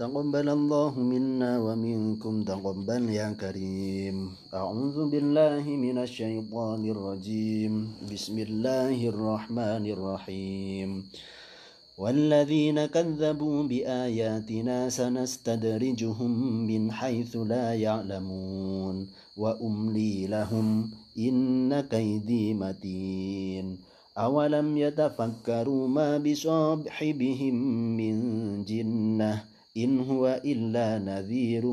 تقبل الله منا ومنكم تقبل يا كريم. أعوذ بالله من الشيطان الرجيم. بسم الله الرحمن الرحيم. والذين كذبوا بآياتنا سنستدرجهم من حيث لا يعلمون. وأملي لهم إن كيدي متين. أولم يتفكروا ما بصاحبهم من جنة إن هو إلا نذير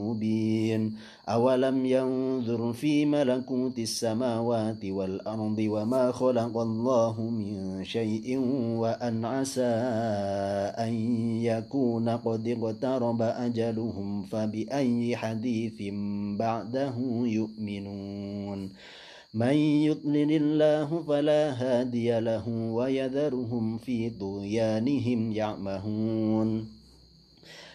مبين. أولم ينظر في ملكوت السماوات والأرض وما خلق الله من شيء وأن عسى أن يكون قد اقترب أجلهم فبأي حديث بعده يؤمنون. من يضلل الله فلا هادي له ويذرهم في طغيانهم يعمهون.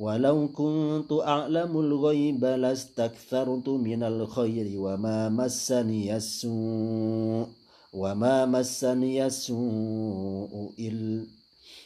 ولو كنت أعلم الغيب لاستكثرت من الخير وما مسني السوء وما مسني السوء إلا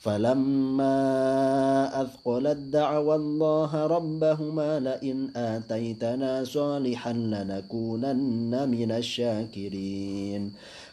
فلما أثقلت دعوى الله ربهما لئن آتيتنا صالحا لنكونن من الشاكرين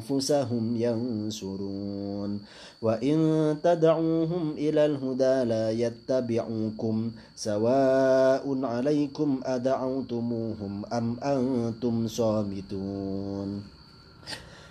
أنفسهم ينصرون. وإن تدعوهم إلى الهدى لا يتبعوكم سواء عليكم أدعوتموهم أم أنتم صامتون.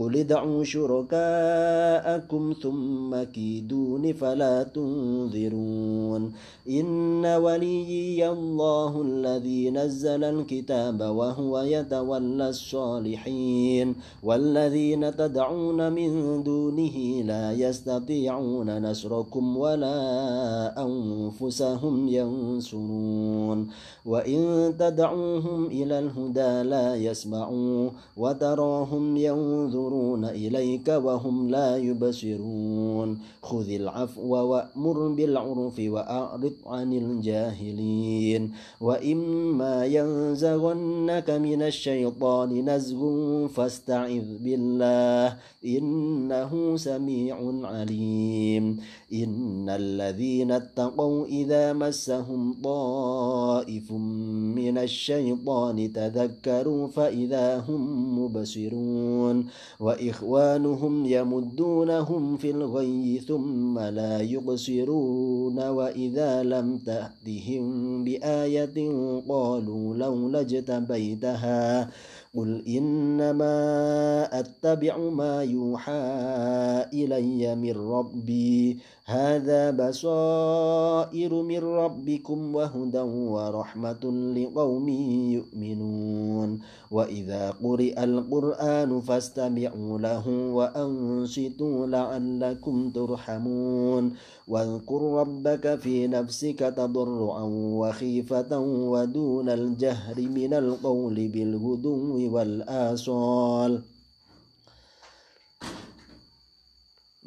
قل ادعوا شركاءكم ثم كيدون فلا تنذرون إن وليي الله الذي نزل الكتاب وهو يتولى الصالحين والذين تدعون من دونه لا يستطيعون نصركم ولا أنفسهم ينصرون. وإن تدعوهم إلى الهدى لا يسمعوا وتراهم ينظرون إليك وهم لا يبصرون. خذ العفو وأمر بالعرف وأعرض عن الجاهلين. وإما ينزغنك من الشيطان نزغ فاستعذ بالله إنه سميع عليم. إن الذين اتقوا إذا مسهم طائف من الشيطان تذكروا فإذا هم مبصرون وإخوانهم يمدونهم في الغي ثم لا يبصرون وإذا لم تأتهم بآية قالوا لولا اجتبيتها قل إنما أتبع ما يوحى إلي من ربي. هذا بصائر من ربكم وهدى ورحمة لقوم يؤمنون. وإذا قرئ القرآن فاستمعوا له وأنصتوا لعلكم ترحمون. واذكر ربك في نفسك تضرعا وخيفة ودون الجهر من القول بالغدو والآصال.